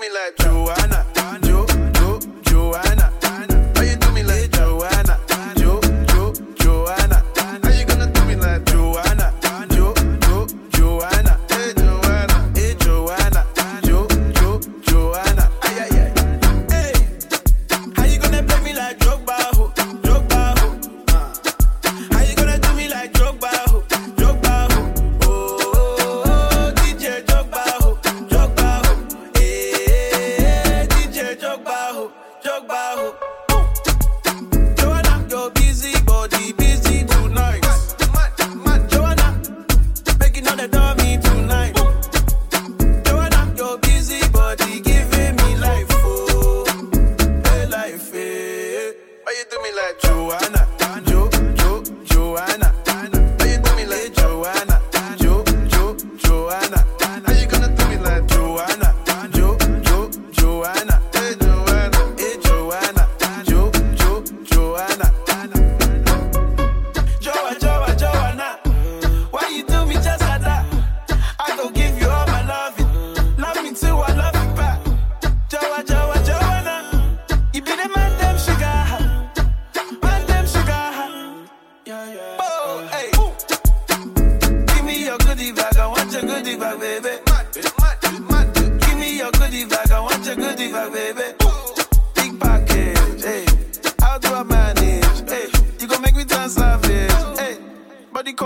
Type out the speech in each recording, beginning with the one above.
me like Joanna.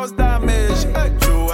Cause damage, hey.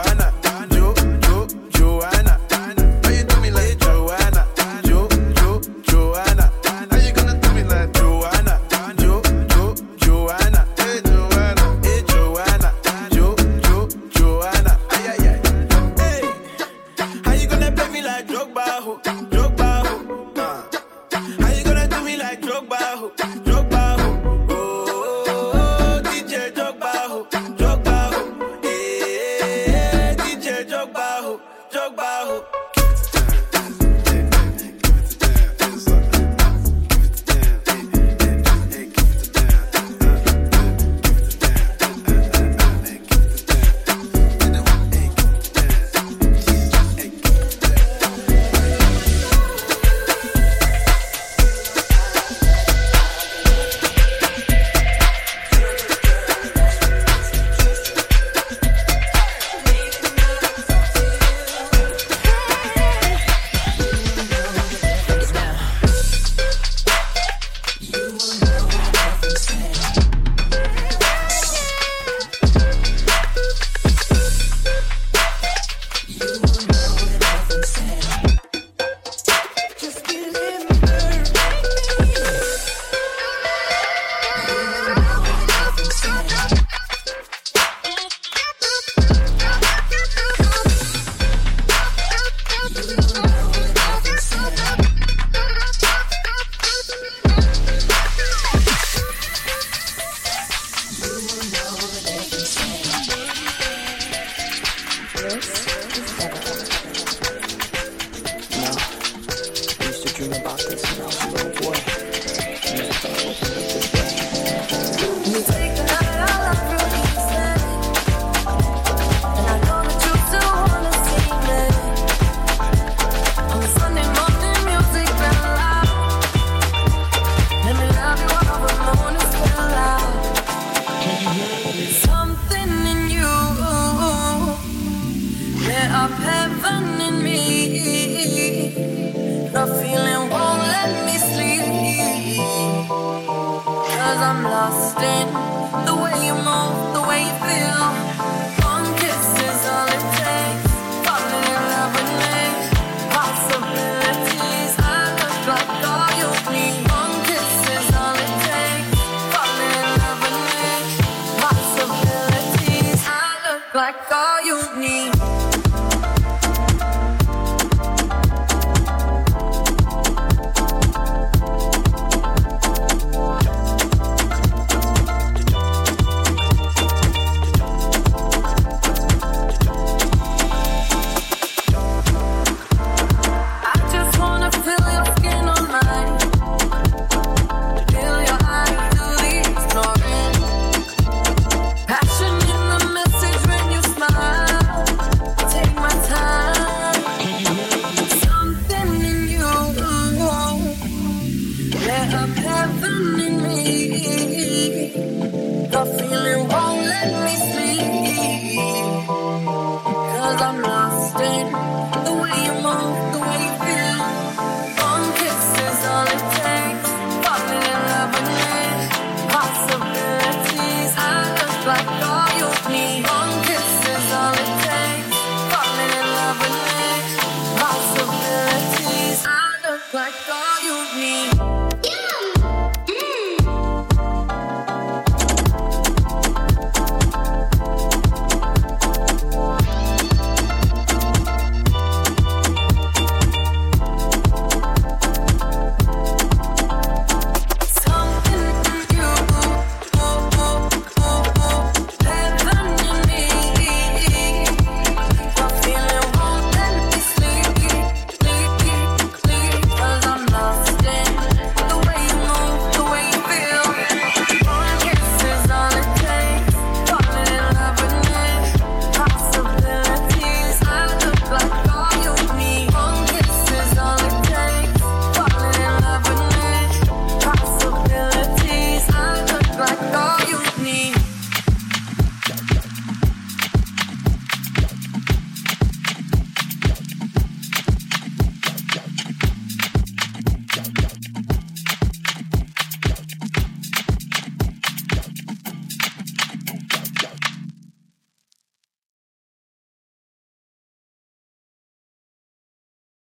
feeling won't let me sleep.